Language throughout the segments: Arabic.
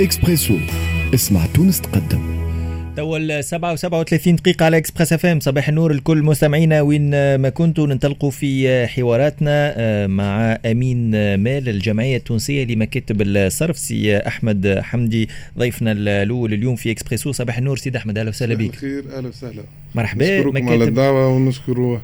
اكسبريسو اسمع تونس تقدم. توا السبعة وسبعة وثلاثين دقيقة على اكسبريس اف ام صباح النور الكل مستمعينا وين ما كنتوا. ننطلقوا في حواراتنا آه، مع أمين مال الجمعية التونسية لمكاتب الصرف سي أحمد حمدي. ضيفنا الأول اليوم في اكسبريسو صباح النور سيد أحمد أهلا وسهلا بك. خير أهلا وسهلا. مرحبا. نشكركم على الدعوة ونشكروا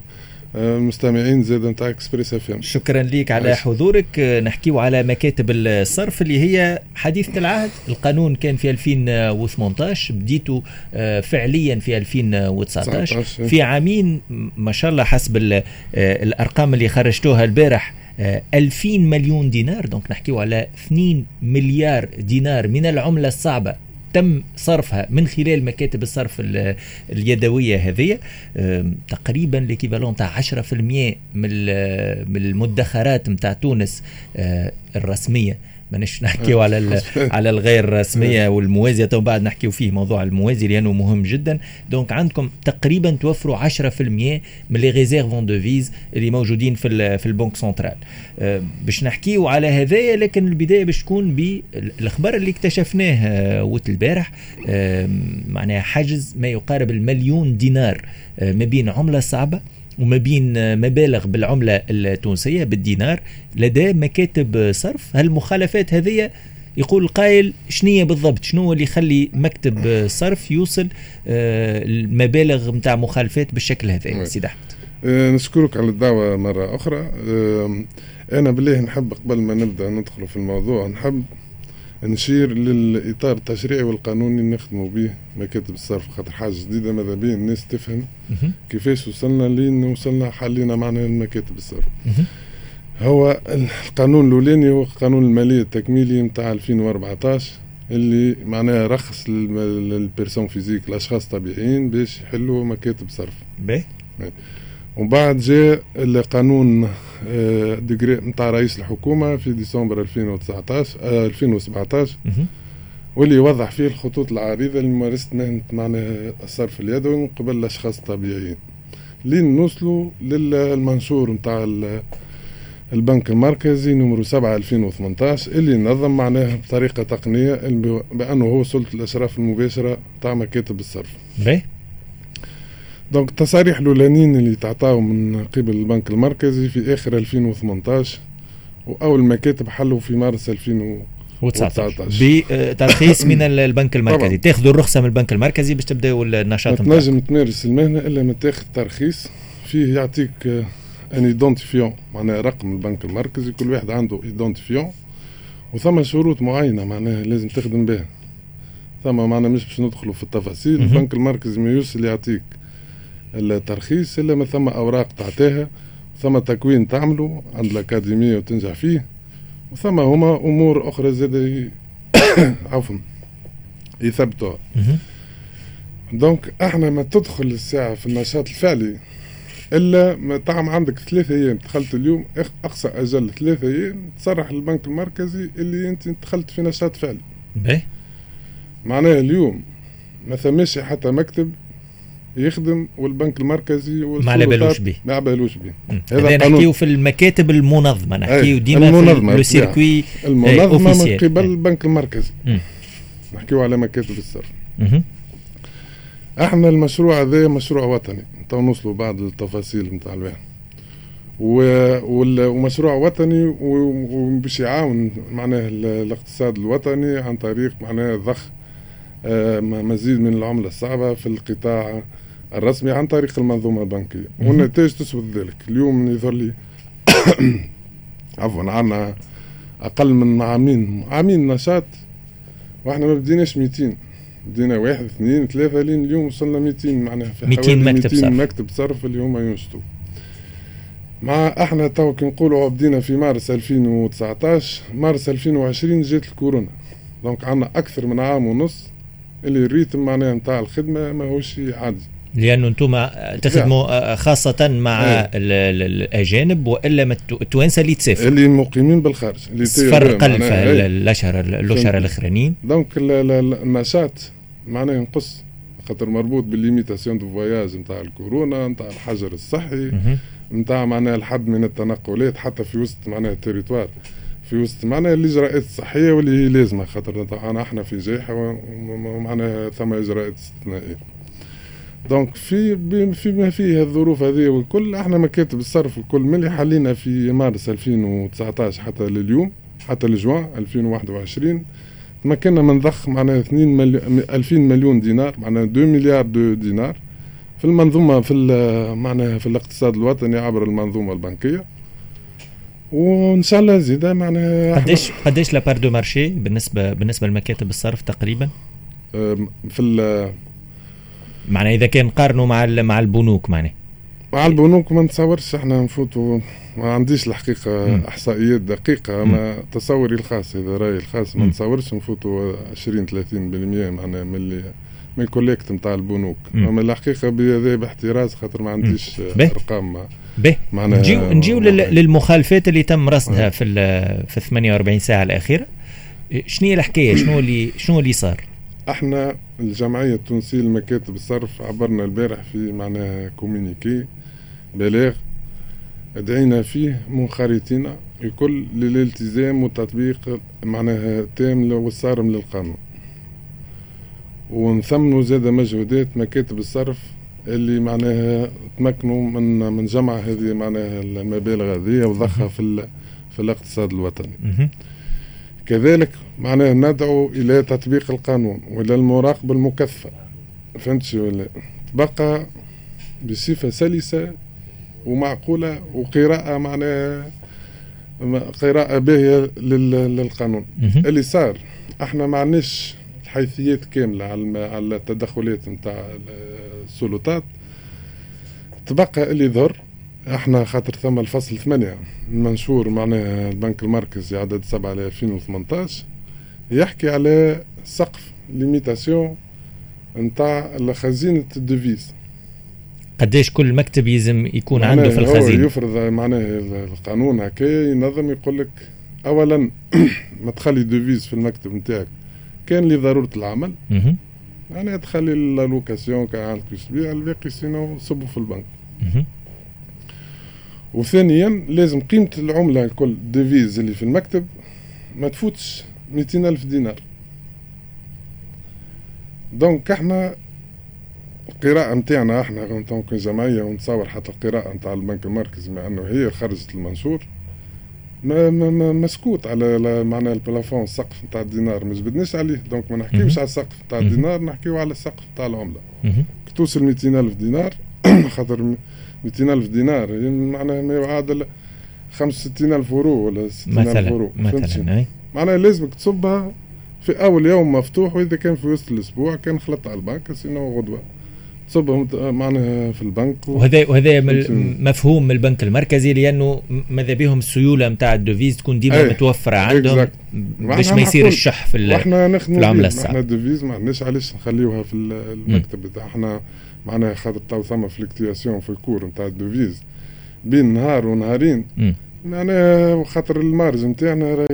المستمعين زاد نتاع إكسبريس أف شكرا لك على عايش. حضورك. نحكيو على مكاتب الصرف اللي هي حديثة العهد. القانون كان في 2018 بديتوا آه، فعليا في 2019 في عامين ما شاء الله حسب آه، الأرقام اللي خرجتوها البارح 2000 آه، مليون دينار. دونك نحكيو على 2 مليار دينار من العملة الصعبة. تم صرفها من خلال مكاتب الصرف اليدوية هذه تقريبا l'équivalent تاع 10% من المدخرات نتاع تونس آه، الرسمية. مانيش نحكيو على على الغير رسمية والموازية. تو بعد نحكيو فيه موضوع الموازي لأنه مهم جدا. donc عندكم تقريبا توفروا 10% من les réserves de devises اللي موجودين في في ال banque centrale. أه باش نحكيو على هذايا لكن البداية باش تكون بالأخبار اللي اكتشفناه وقت البارح. أه معناها حجز ما يقارب المليون دينار أه ما بين عملة صعبة وما بين مبالغ بالعملة التونسية بالدينار لدى مكاتب صرف. هالمخالفات هذه يقول القائل شنية بالضبط؟ شنو اللي يخلي مكتب صرف يوصل آه، المبالغ نتاع مخالفات بالشكل هذا؟ سيد أحمد. آه، نشكرك على الدعوة مرة أخرى. أنا بالله نحب قبل ما نبدأ ندخل في الموضوع نحب نشير للإطار التشريعي والقانوني اللي نخدموا به مكاتب الصرف خاطر حاجة جديدة ماذا بيا الناس تفهم كيفاش وصلنا لين وصلنا حلينا معنا المكاتب الصرف. هو القانون الأولاني هو قانون المالية التكميلي نتاع 2014 اللي معناها رخص لل personnes physiques الأشخاص الطبيعيين باش يحلوا مكاتب صرف. باهي ومن بعد جاء القانون ديجري نتاع رئيس الحكومة في ديسمبر 2019 2017 واللي يوضح فيه الخطوط العريضة لممارسه مهنه معناها الصرف اليدوي من قبل الأشخاص الطبيعيين. لين نوصلوا للمنشور نتاع البنك المركزي نمرو 7 2018 اللي نظم معناها بطريقة تقنية بأنه هو سلطة الأشراف المباشرة تاع مكاتب الصرف. donc التصاريح الأولانيين اللي تعطاو من قبل البنك المركزي في آخر 2018 وأول مكاتب حلوا في مارس 2019 بترخيص من البنك المركزي. تاخذوا الرخصة من البنك المركزي باش تبداوا النشاط ما تنجم تمارس المهنة إلا ما تاخذ ترخيص. فيه يعطيك un identifiant معناها رقم البنك المركزي. كل واحد عنده identifiant وثم شروط معينة معناها لازم تخدم بها. ثم معناها مش باش ندخلوا في التفاصيل. البنك المركزي ما يوصل يعطيك الترخيص الا ما ثم أوراق تعطيها ثم تكوين تعمله عند الأكاديمية وتنجح فيه وثم هما أمور أخرى زاد عفوا يثبتوها. دونك إحنا ما تدخل الساعة في النشاط الفعلي إلا ما تعم عندك ثلاثة أيام. دخلت اليوم أقصى أجل ثلاثة أيام تصرح للبنك المركزي اللي أنت دخلت في نشاط فعلي. معناها اليوم ما ثماش حتى مكتب يخدم والبنك المركزي ما بالوش به ما بالوش به هذا نحكيو في المكاتب المنظمة نحكيو ديما المنظمة في le circuit المنظمة من قبل البنك المركزي. نحكيو على مكاتب الصرف إحنا المشروع هذا مشروع وطني. تو نوصلوا بعض التفاصيل نتاع الواحد ومشروع وطني وباش يعاون معناه الاقتصاد الوطني عن طريق معناه ضخ آه، مزيد من العملة الصعبة في القطاع الرسمي عن طريق المنظومة البنكية. والنتائج تثبت ذلك. اليوم يظهر لي عفوا عندنا أقل من عامين عامين نشاط. وإحنا ما بديناش 200 بدينا واحد اثنين ثلاثة لين اليوم وصلنا 200 معناها في 200 مكتب 200 صرف. مكتب صرف اللي هما ينشطوا. مع إحنا تو كي نقولوا بدينا في مارس 2019 مارس 2020 جات الكورونا. donc عندنا أكثر من عام ونص اللي ال rythme معناها نتاع الخدمة ماهوش عادي. لأنه أنتم تخدموا خاصة مع إيه. الأجانب وإلا التوانسه اللي تسافر. اللي مقيمين بالخارج اللي السفر قل في إيه. الأشهر الأشهر الأخرانيين. donc النشاط معناه ينقص خاطر مربوط بال limitation de voyage نتاع الكورونا نتاع الحجر الصحي نتاع معناها الحد من التنقلات حتى في وسط معناها ال territoire. في وسط معناها الاجراءات الصحيه واللي هي لازمة خاطر طبعا إحنا في جائحة ومعناها ثم إجراءات استثنائية. donc في فيما فيه الظروف هذه والكل إحنا مكاتب الصرف الكل ملي حلينا في مارس 2019 حتى لليوم حتى لجوان 2021 تمكنا من ضخ معناها 2 مليون 2000 مليون دينار معناها 2 milliards de dinars في المنظومة في معناها في الاقتصاد الوطني عبر المنظومة البنكية وإن شاء الله زيد معناها قديش قديش la part de marché بالنسبة بالنسبة لمكاتب الصرف تقريبا؟ في معناها إذا كان نقارنوا مع مع البنوك معناها. مع البنوك ما نتصورش إحنا نفوتوا. ما عنديش الحقيقة م. إحصائيات دقيقة ما تصوري الخاص هذا رأيي الخاص ما نتصورش نفوتوا 20 30% معناها من اللي من ال collecte نتاع البنوك. أما الحقيقة بهذا باحتراز خاطر ما عنديش أرقام. به. نجيو نجيو للمخالفات اللي تم رصدها في في 48 ساعة الأخيرة. شنو هي الحكاية؟ شنو اللي شنو اللي صار؟ إحنا الجمعية التونسية لمكاتب الصرف عبرنا البارح في معناها كومينيكي بلاغ. دعينا فيه منخرطين الكل للالتزام وتطبيق معناها تام والصارم للقانون. ونثمنوا زاد مجهودات مكاتب الصرف اللي معناها تمكنوا من من جمع هذه معناها المبالغ هذه وضخها في في الاقتصاد الوطني. كذلك معناها ندعو إلى تطبيق القانون وإلى المراقبه المكثفه. فهمت ولا تبقى بصفة سلسة ومعقولة وقراءة معناها قراءة باهية للقانون. اللي صار إحنا ما عندناش حيثيات كاملة على التدخلات نتاع السلطات تبقى اللي ظهر إحنا خاطر ثم الفصل ثمانية. منشور معناها البنك المركزي عدد سبعة ل 2018 يحكي على سقف limitation نتاع خزينة ال devises قديش كل مكتب يلزم يكون عنده في الخزينة؟ هو يفرض معناها القانون هكا ينظم يقول لك اولا ما تخلي devises في المكتب نتاعك كان لضرورة العمل. يعني تخلي اللوكاسيون كان عندك الباقي sinon صبوا في البنك. وثانيا لازم قيمة العملة الكل ديفيز اللي في المكتب ما تفوتش ميتين ألف دينار. donc إحنا القراءة نتاعنا إحنا كجمعية ونتصور حتى القراءة نتاع البنك المركزي مع انه هي خرجت المنشور ما ما مسكوت على معناها ال plafond السقف نتاع الدينار ما جبدناش عليه. donc ما نحكيوش على السقف نتاع الدينار نحكيو على السقف نتاع العملة. توصل 200 ألف دينار خاطر 200 ألف دينار. معناها ما يعادل 65 ألف يورو ولا 60 ألف يورو مثلا معناها لازمك تصبها في أول يوم مفتوح وإذا كان في وسط الأسبوع كان خلطت على البنك sinon غدوة. تصبهم معناها في البنك وهذا وهذا مفهوم من البنك المركزي لأنه ماذا بهم؟ السيولة نتاع ال devises تكون ديما أيه. متوفرة عندهم باش ما يصير الشح في, في العملة الصعبة. إحنا ال devises ما عندناش علاش نخليوها في المكتب بتاع إحنا معناها خاطر تو ثم fluctuation في ال cours نتاع ال devises. بين نهار ونهارين معناها خاطر ال marge نتاعنا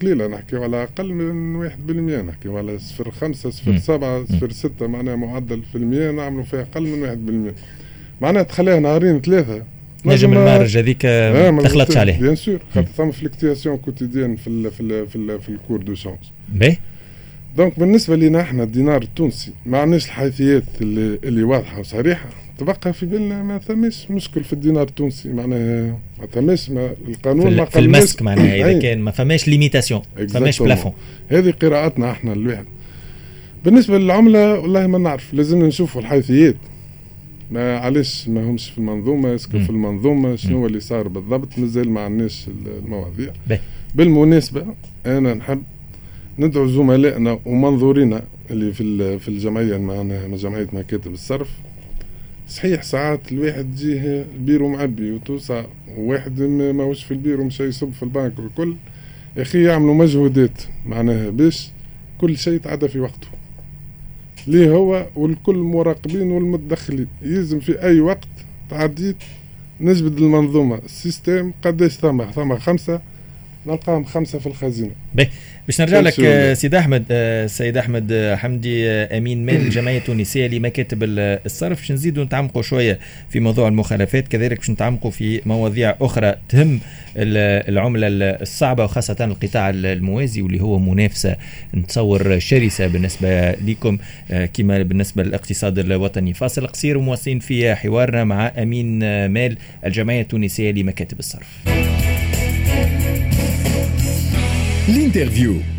قليلة. نحكيو على أقل من 1% نحكيو على صفر خمسة صفر سبعة صفر ستة معناها معدل في المية نعملوا فيها أقل من 1% معناها تخليها نهارين ثلاثة. نجم ال marge هذيك ما تخلطش عليه. بيان سور خاطر ثم fluctuation quotidienne في ال في ال في, ال في ال cours دو باهي donc بالنسبة لنا إحنا الدينار التونسي ما عندناش الحيثيات اللي, اللي واضحة وصريحة. تبقى في بالنا ما ثماش مشكل في الدينار التونسي معناها ما ثماش ما القانون في, ما في المسك معناها إذا كان ما فماش limitation فماش plafond هذه قراءتنا إحنا الواحد بالنسبة للعملة والله ما نعرف لازمنا نشوفوا الحيثيات. ما علاش ما همش في المنظومة؟ اسكو في المنظومة؟ شنو اللي صار بالضبط؟ مازال ما عندناش المواضيع. بالمناسبة أنا نحب ندعو زملائنا ومنظورينا اللي في في الجمعية معنا جمعية مكاتب الصرف. صحيح ساعات الواحد تجيه البيرو معبي وتوسع وواحد ماهوش في البيرو مش يصب في البنك والكل. يا أخي يعملوا مجهودات معناها باش كل شيء يتعدى في وقته. ليه هو والكل مراقبين والمتدخلين. يلزم في أي وقت تعديت نجبد المنظومة السيستم قداش ثم ثم خمسة نلقاهم خمسة في الخزينة. باش نرجع لك سيد أحمد آه، سيد أحمد آه، حمدي آه، أمين مال الجمعيه التونسيه لمكاتب الصرف. باش نزيدوا نتعمقوا شوية في موضوع المخالفات كذلك باش نتعمقوا في مواضيع أخرى تهم العملة الصعبة وخاصة القطاع الموازي واللي هو منافسة نتصور شرسة بالنسبة لكم كما بالنسبة للاقتصاد الوطني. فاصل قصير ومواصلين في حوارنا مع أمين مال الجمعية التونسيه لمكاتب الصرف. L'Interview.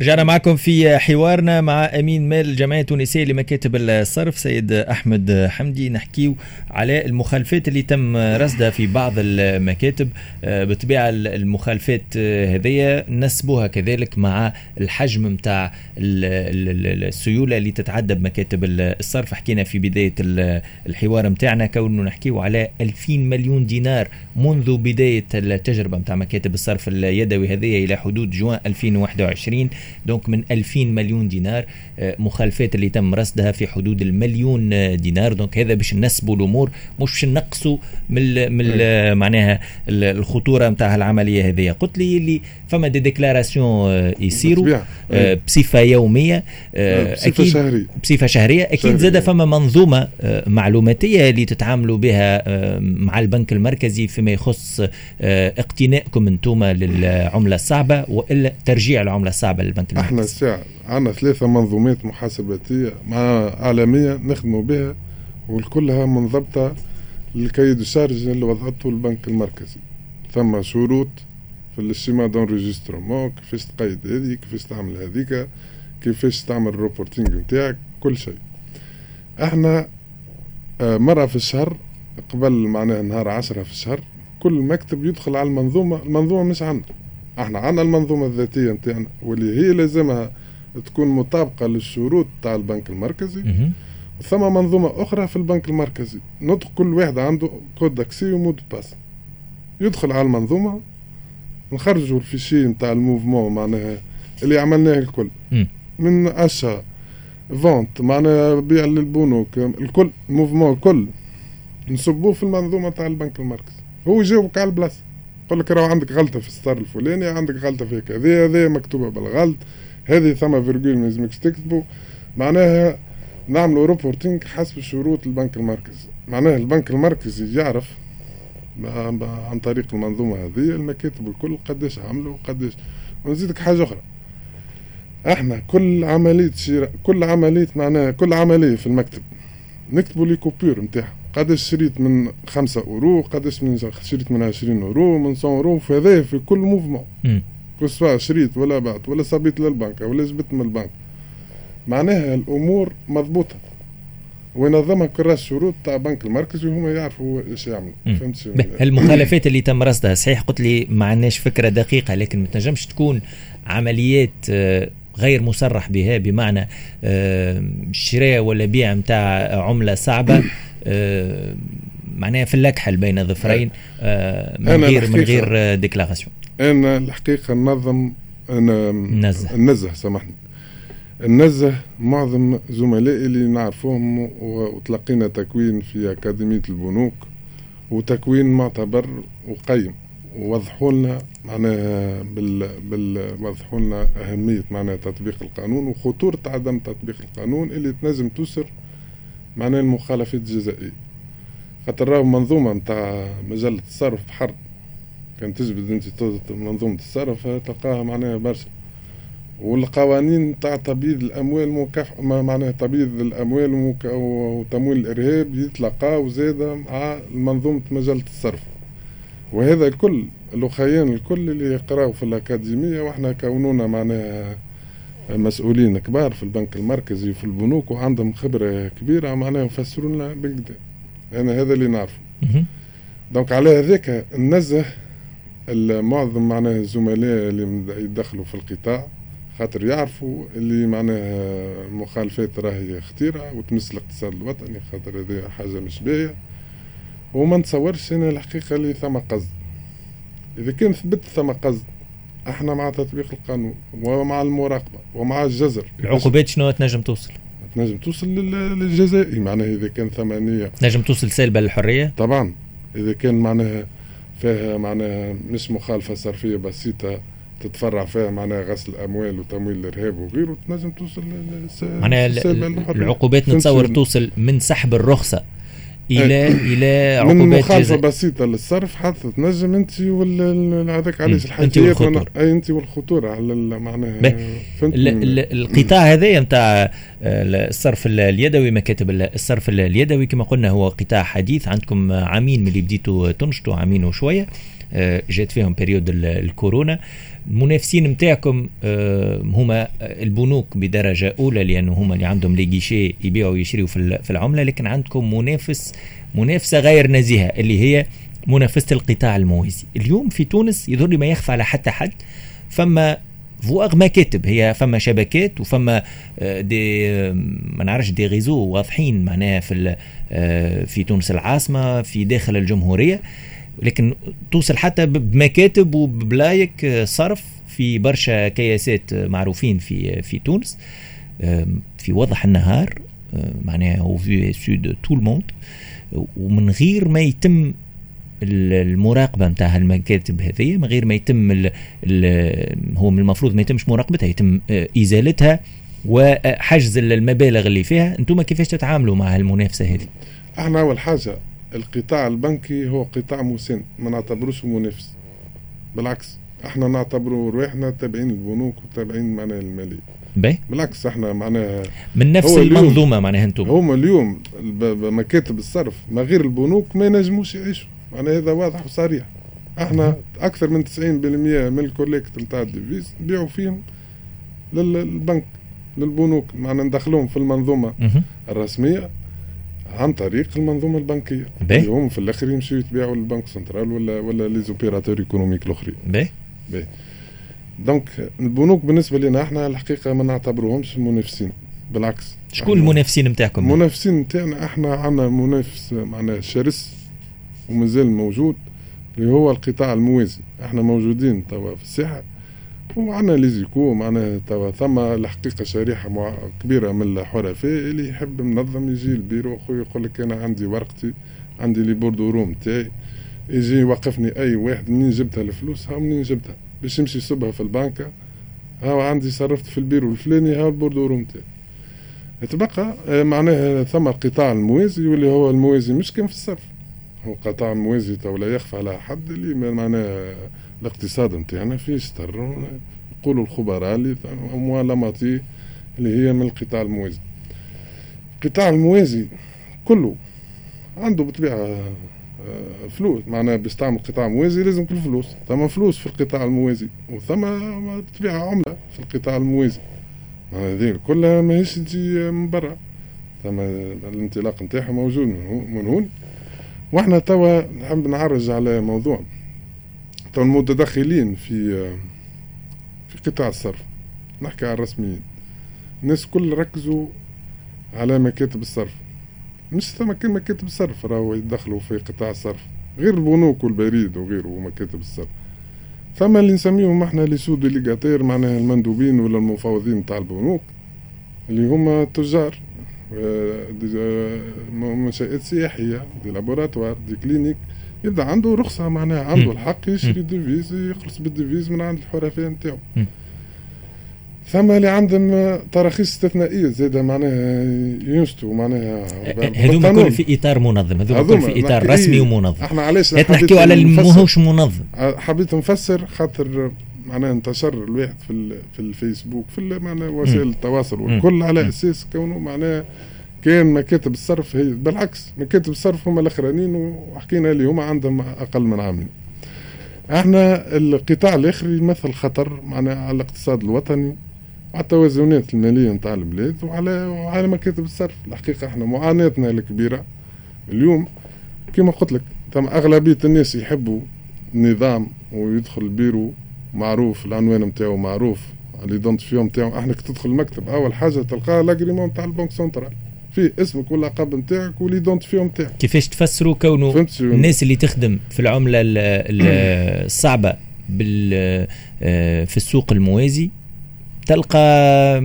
رجعنا معكم في حوارنا مع أمين مال الجمعية التونسية لمكاتب الصرف سيد أحمد حمدي. نحكيو على المخالفات اللي تم رصدها في بعض المكاتب. آه، بطبيعة المخالفات هذيا نسبوها كذلك مع الحجم نتاع السيولة اللي تتعدى بمكاتب الصرف. حكينا في بداية الحوار نتاعنا كونه نحكيو على 2000 مليون دينار منذ بداية التجربة نتاع مكاتب الصرف اليدوي هذه إلى حدود جوان 2021 دونك من 2000 مليون دينار آه، مخالفات اللي تم رصدها في حدود المليون آه، دينار. donc هذا باش نسبوا الأمور مش باش نقصوا من من معناها الخطورة نتاع العملية هذه قلت لي اللي فما des déclarations آه، يصيروا بصفة يومية بصفة شهرية. بصفة شهرية. أكيد زاد فما منظومة معلوماتية اللي تتعاملوا بها مع البنك المركزي فيما يخص اقتنائكم أنتم للعملة الصعبة وإلا ترجيع العملة الصعبة للبنك. المركزي إحنا الساعة عندنا ثلاثة منظومات محاسباتية معلوماتية نخدموا بها والكلها منضبطه لل cahier des charges اللي وضعته البنك المركزي. ثم شروط في ال schéma d'enregistrement كيفاش تقيد هذه كيفاش تعمل هذيك كيفاش تعمل ال reporting نتاعك كل شيء. إحنا آه، مرة في الشهر قبل معناها نهار عشرة في الشهر كل مكتب يدخل على المنظومة المنظومة مش عندنا أحنا عندنا المنظومة الذاتية نتاعنا واللي هي لازمها تكون مطابقة للشروط تاع البنك المركزي ثم منظومة أخرى في البنك المركزي. ندخل كل واحد عنده code d'accès و mot de passe. يدخل على المنظومة نخرجوا ال fichier نتاع ال mouvement معناها اللي عملناه الكل. من achats ventes معناها بيع للبنوك الكل mouvement الكل نصبوه في المنظومة تاع البنك المركزي. هو يجاوبك على البلاصة. يقول لك راه عندك غلطة في السطر الفلاني عندك غلطة في كذا هذه مكتوبة بالغلط هذه ثم virgule ما لازمكش تكتبوا معناها نعملوا reporting حسب شروط البنك المركزي. معناها البنك المركزي يعرف عن طريق المنظومة هذه المكاتب الكل قداش عملوا وقداش ونزيدك حاجة أخرى. إحنا كل عملية شراء كل عملية معناها كل عملية في المكتب نكتبوا les coupures نتاعها. قداش شريت من خمسة أورو قداش من شريت من عشرين أورو من 100 أورو فهذا في كل mouvement que ce soit شريت ولا بعت ولا صبيت للبنك ولا جبت من البنك. معناها الأمور مضبوطة. وينظمها كراس شروط تاع بنك المركزي وهما يعرفوا إيش يعملوا. فهمت المخالفات اللي تم رصدها صحيح قلت لي ما عندناش فكرة دقيقة لكن ما تنجمش تكون عمليات آه، غير مصرح بها بمعنى آه، شراء ولا بيع نتاع عملة صعبة. معناها في اللكحل بين ظفرين من غير من غير ديكلاراسيون. أنا الحقيقة ننظم أنا نزه. النزه سامحني. النزه معظم زملائي اللي نعرفوهم وتلقينا تكوين في أكاديمية البنوك وتكوين معتبر وقيم. ووضحوا لنا معناها بال, بال وضحوا لنا أهمية معناها تطبيق القانون وخطورة عدم تطبيق القانون اللي تنجم توصل معناها المخالفات الجزائية. خاطر راهو منظومة نتاع مجلة الصرف بحر كان تجبد انت منظومة الصرف تلقاها معناها برشا والقوانين تاع تبييض الأموال مكافحه معناها تبييض الأموال وتمويل الإرهاب يتلقى وزاد مع منظومة مجلة الصرف وهذا الكل الأخيان الكل اللي يقراوا في الأكاديمية وإحنا كونونا معناها مسؤولين كبار في البنك المركزي وفي البنوك وعندهم خبرة كبيرة معناها يفسروا لنا بالكدا أنا هذا اللي نعرفه. دونك على هذاك ننزه معظم معناها الزملاء اللي يدخلوا في القطاع خاطر يعرفوا اللي معناها المخالفات راهي خطيرة وتمس الاقتصاد الوطني خاطر هذه حاجة مش باهية. وما نتصورش أنا الحقيقة اللي ثم قصد. إذا كان ثبت ثم قصد إحنا مع تطبيق القانون ومع المراقبة ومع الجزر. العقوبات شنو تنجم توصل؟ تنجم توصل للجزائي معناها إذا كان ثمانية. تنجم توصل سالبة للحرية؟ طبعا. إذا كان معناها فيها معناها مش مخالفة صرفية بسيطة تتفرع فيها معناها غسل أموال وتمويل الإرهاب وغيره تنجم توصل معناها العقوبات نتصور توصل من سحب الرخصة. إلى إيه. إلى عقوبات من مخالفه بسيطة للصرف حتى تنجم أنت هذاك علاش الحاجات أنت والخطورة على معناها القطاع هذا نتاع آه، الصرف اليدوي مكاتب الصرف اليدوي كما قلنا هو قطاع حديث عندكم عامين من اللي بديتوا تنشطوا عامين وشوية آه، جات فيهم بريود الكورونا. المنافسين نتاعكم آه، هما البنوك بدرجة أولى لأنه هما اللي عندهم لي جيشي يبيعوا ويشريوا في العملة لكن عندكم منافس منافسة غير نزيهه اللي هي منافسة القطاع الموازي. اليوم في تونس يظهر ما يخفى على حتى حد. فما foire مكاتب هي فما شبكات وفما آه، دي ما نعرفش دي غيزو واضحين معناها في آه، في تونس العاصمة في داخل الجمهورية. لكن توصل حتى بمكاتب وبلايك آه، صرف في برشا كياسات معروفين في في تونس. في وضح النهار معناها هو au su de tout le monde ومن غير ما يتم المراقبة نتاع المكاتب هذه من غير ما يتم ال ال هو من المفروض ما يتمش مراقبتها يتم آه، إزالتها وحجز المبالغ اللي فيها. أنتم كيفاش تتعاملوا مع المنافسه هذه؟ إحنا أول حاجة القطاع البنكي هو قطاع مساند ما نعتبروش منافس. بالعكس إحنا نعتبروا روحنا تابعين البنوك وتابعين معناها الماليه باهي بالعكس إحنا معناها من نفس المنظومة معناها أنتم. هما اليوم مكاتب الصرف ما غير البنوك ما ينجموش يعيشوا. معناها هذا واضح وصريح. إحنا أكثر من 90% من ال collecte نتاع ال devises نبيعوا فيهم للبنك للبنوك. معناها ندخلوهم في المنظومة الرسمية عن طريق المنظومة البنكية. اللي هم في الآخر يمشيو يتباعوا لل banque centrale ولا ولا les opérateurs économiques الأخرين. باهي باهي donc البنوك بالنسبة لنا إحنا الحقيقة ما نعتبروهمش منافسين بالعكس. شكون المنافسين نتاعكم؟ المنافسين نتاعنا إحنا عندنا منافس معناها شرس ومازال موجود اللي هو القطاع الموازي. إحنا موجودين توا في الساحة ومعنا ليزيكو معنا توا ثم الحقيقة شريحة كبيرة من الحرفاء اللي يحب منظم يجي البيرو خويا يقول لك أنا عندي ورقتي عندي les bordereaux متاعي يجي يوقفني أي واحد منين جبتها الفلوس ها منين جبتها. باش يمشي يصبها في البنكه ها عندي صرفت في البيرو الفلاني ها البوردو روم تاعي يتبقى آه، معناها ثم القطاع الموازي واللي هو الموازي مش كان في الصرف. هو قطاع موازي تو لا يخفى على حد اللي معناها الاقتصاد نتاعنا فيه ستر. يقولوا الخبراء اللي موالماتي اللي هي من القطاع الموازي. القطاع الموازي كله عنده بطبيعة آه، فلوس. معناها بيستعمل قطاع موازي لازم كل فلوس. ثم فلوس في القطاع الموازي. وثم بطبيعة عملة في القطاع الموازي. معناها هذه كلها ماهيش تجي من برا. ثم الانطلاق نتاعها موجود من هون وإحنا توا نحب نعرج على موضوع. تو المتدخلين في في قطاع الصرف. نحكي على الرسميين. الناس كل ركزوا على مكاتب الصرف. مش ثم مكاتب الصرف راهو يدخلوا في قطاع الصرف غير البنوك والبريد وغيره ومكاتب الصرف. ثم اللي نسميهم إحنا les sous-délégataires معناها المندوبين ولا المفوضين تاع البنوك اللي هما تجار. منشآت سياحية des laboratoires des cliniques. يبدا عنده رخصة معناها عنده الحق يشري devises يخلص بال devises من عند الحرفاء نتاعو ثم اللي عندهم تراخيص استثنائية زاد معناها ينشطوا معناها هذوما كل في إطار منظم هذوما كل في إطار رسمي ومنظم. إحنا علاش نحكيو على الماهوش منظم. حبيت نفسر خاطر معناها انتشر الواحد في في الفيسبوك في معناها وسائل التواصل والكل على أساس كونه معناها كان مكاتب الصرف هي بالعكس مكاتب الصرف هم الأخرانيين وحكينا اللي هما عندهم أقل من عامين إحنا القطاع الآخر يمثل خطر معنا على الاقتصاد الوطني وعلى التوازنات المالية نتاع البلاد وعلى وعلى مكاتب الصرف. الحقيقة إحنا معاناتنا الكبيره اليوم كما قلت لك تم أغلبية الناس يحبوا النظام ويدخل البيرو معروف العنوان نتاعو معروف ال identifiant نتاعو إحنا كي تدخل المكتب أول حاجة تلقاه l'agrément نتاع ال banque centrale. فيه اسمك واللقب نتاعك وال identifiant نتاعك كيفاش تفسروا كونه الناس اللي تخدم في العملة الصعبة بال آه، في السوق الموازي تلقى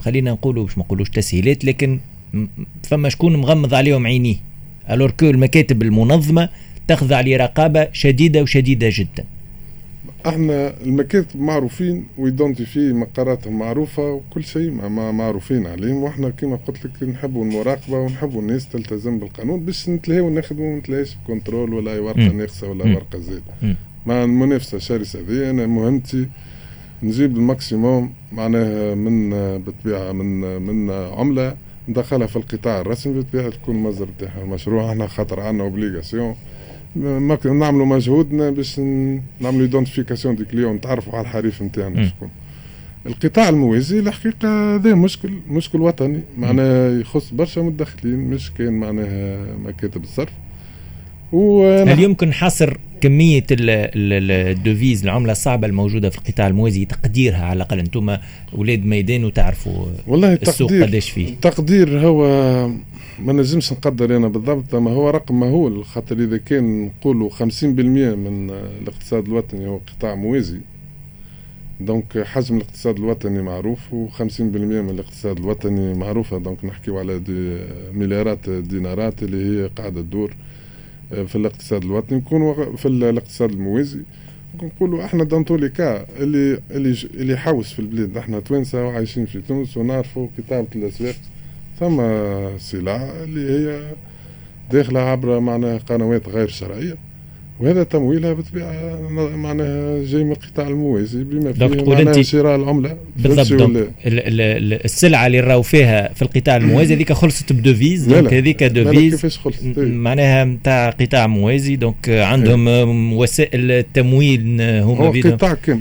خلينا نقولوا باش ما نقولوش تسهيلات لكن فما شكون مغمض عليهم عينيه. alors que المكاتب المنظمة تخضع لرقابة شديدة وشديدة جدا. أحنا المكاتب معروفين و identifiés مقراتهم معروفة وكل شيء ما معروفين عليهم وإحنا كما قلت لك نحبوا المراقبة ونحبوا الناس تلتزم بالقانون باش نتلهيو ونخدموا ما نتلهيش contrôle ولا ورقة ناقصة ولا ورقة زايدة. مع المنافسة الشرسه هذه أنا مهمتي نجيب ال maximum معناها من بالطبيعه من من عملة ندخلها في القطاع الرسمي بالطبيعه تكون المصدر تاعها المشروع إحنا خاطر عندنا obligation نعملوا مجهودنا باش نعملوا identification des clients نتعرفوا على الحريف نتاعنا شكون. القطاع الموازي الحقيقة هذا مشكل مشكل وطني. معناها يخص برشا متدخلين مش كان معناها مكاتب الصرف. هل يمكن حصر كمية ال devises العملة الصعبة الموجودة في القطاع الموازي تقديرها على الأقل. أنتم أولاد ميدان وتعرفوا والله السوق قداش فيه. تقدير هو ما نجمش نقدر أنا بالضبط اما هو رقم مهول. خاطر إذا كان نقولوا 50% من الاقتصاد الوطني هو قطاع موازي. donc حجم الاقتصاد الوطني معروف و50% من الاقتصاد الوطني معروفة. donc نحكيو على des مليارات دينارات اللي هي قاعدة تدور. في الاقتصاد الوطني نكون في الاقتصاد الموازي نقولوا إحنا دون تولي كا اللي اللي اللي يحوس في البلاد. إحنا توانسة وعايشين في تونس ونعرفوا كتابه الأسواق. ثم سلع اللي هي داخلة عبر معناها قنوات غير شرعية. وهذا تمويلها بالطبيعة معناها جاي من القطاع الموازي بما فيه معناها شراء العملة. بالضبط. السلعة اللي راهو فيها في القطاع الموازي هذيك خلصت ب devises. donc هذيك devises كيفاش خلصت؟ معناها نتاع قطاع موازي. donc عندهم وسائل التمويل هما هو قطاع كامل.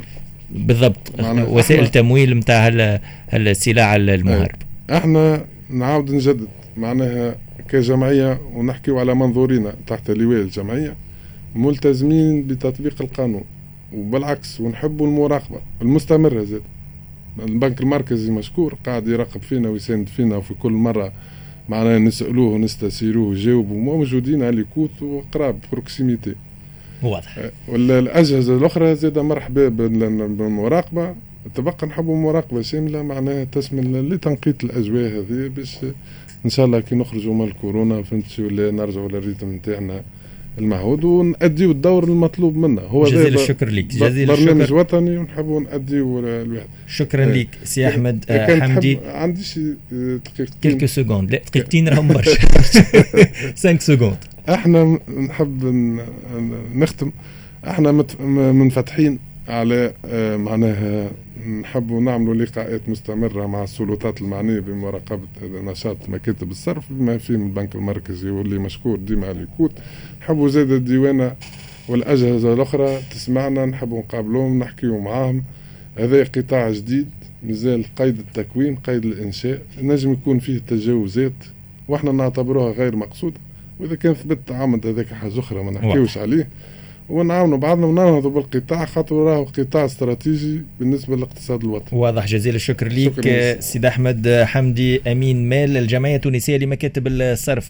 بالضبط. وسائل التمويل نتاع السلع المهرب. إحنا نعاود نجدد. معناها كجمعية ونحكيو على منظورنا تحت لواء الجمعية. ملتزمين بتطبيق القانون. وبالعكس ونحبوا المراقبة المستمرة زاد البنك المركزي مشكور قاعد يراقب فينا ويساند فينا وفي كل مرة معناها نسألوه ونستشيروه ويجاوبوا موجودين à côté وقراب proximité. واضح. ولا الأجهزة الأخرى زاد مرحبا بالمراقبة. تبقى نحبوا مراقبة شاملة معناها تشمل لتنقية الأجواء هذه باش إن شاء الله كي نخرجوا من الكورونا فهمت ولا نرجعوا لل rythme نتاعنا. المعهود ونأديو الدور المطلوب منا. هو جزيل الشكر لك جزيل الشكر. برنامج وطني ونحبوا نأديو الواحد شكرا لك سي أحمد آه، حمدي. عندي شي دقيقتين. quelques secondes لا دقيقتين راهم برشا. 5 secondes إحنا نحب نختم. إحنا منفتحين على آه، معناها نحبوا نعملوا لقاءات مستمرة مع السلطات المعنية بمراقبة نشاط مكاتب الصرف بما فيهم البنك المركزي واللي مشكور ديما على ال côté. نحبوا زاد الديوانة والأجهزة الأخرى تسمعنا نحبوا نقابلوهم نحكيوا معاهم. هذا قطاع جديد مازال قيد التكوين قيد الإنشاء نجم يكون فيه تجاوزات وإحنا نعتبروها غير مقصودة وإذا كان ثبت تعمد هذاك حاجة أخرى ما نحكيوش عليه. ونعاونوا بعضنا وننهضوا بالقطاع خاطر راه قطاع استراتيجي بالنسبة للاقتصاد الوطني. واضح جزيل الشكر ليك سيد أحمد حمدي أمين مال الجمعية التونسية لمكاتب الصرف.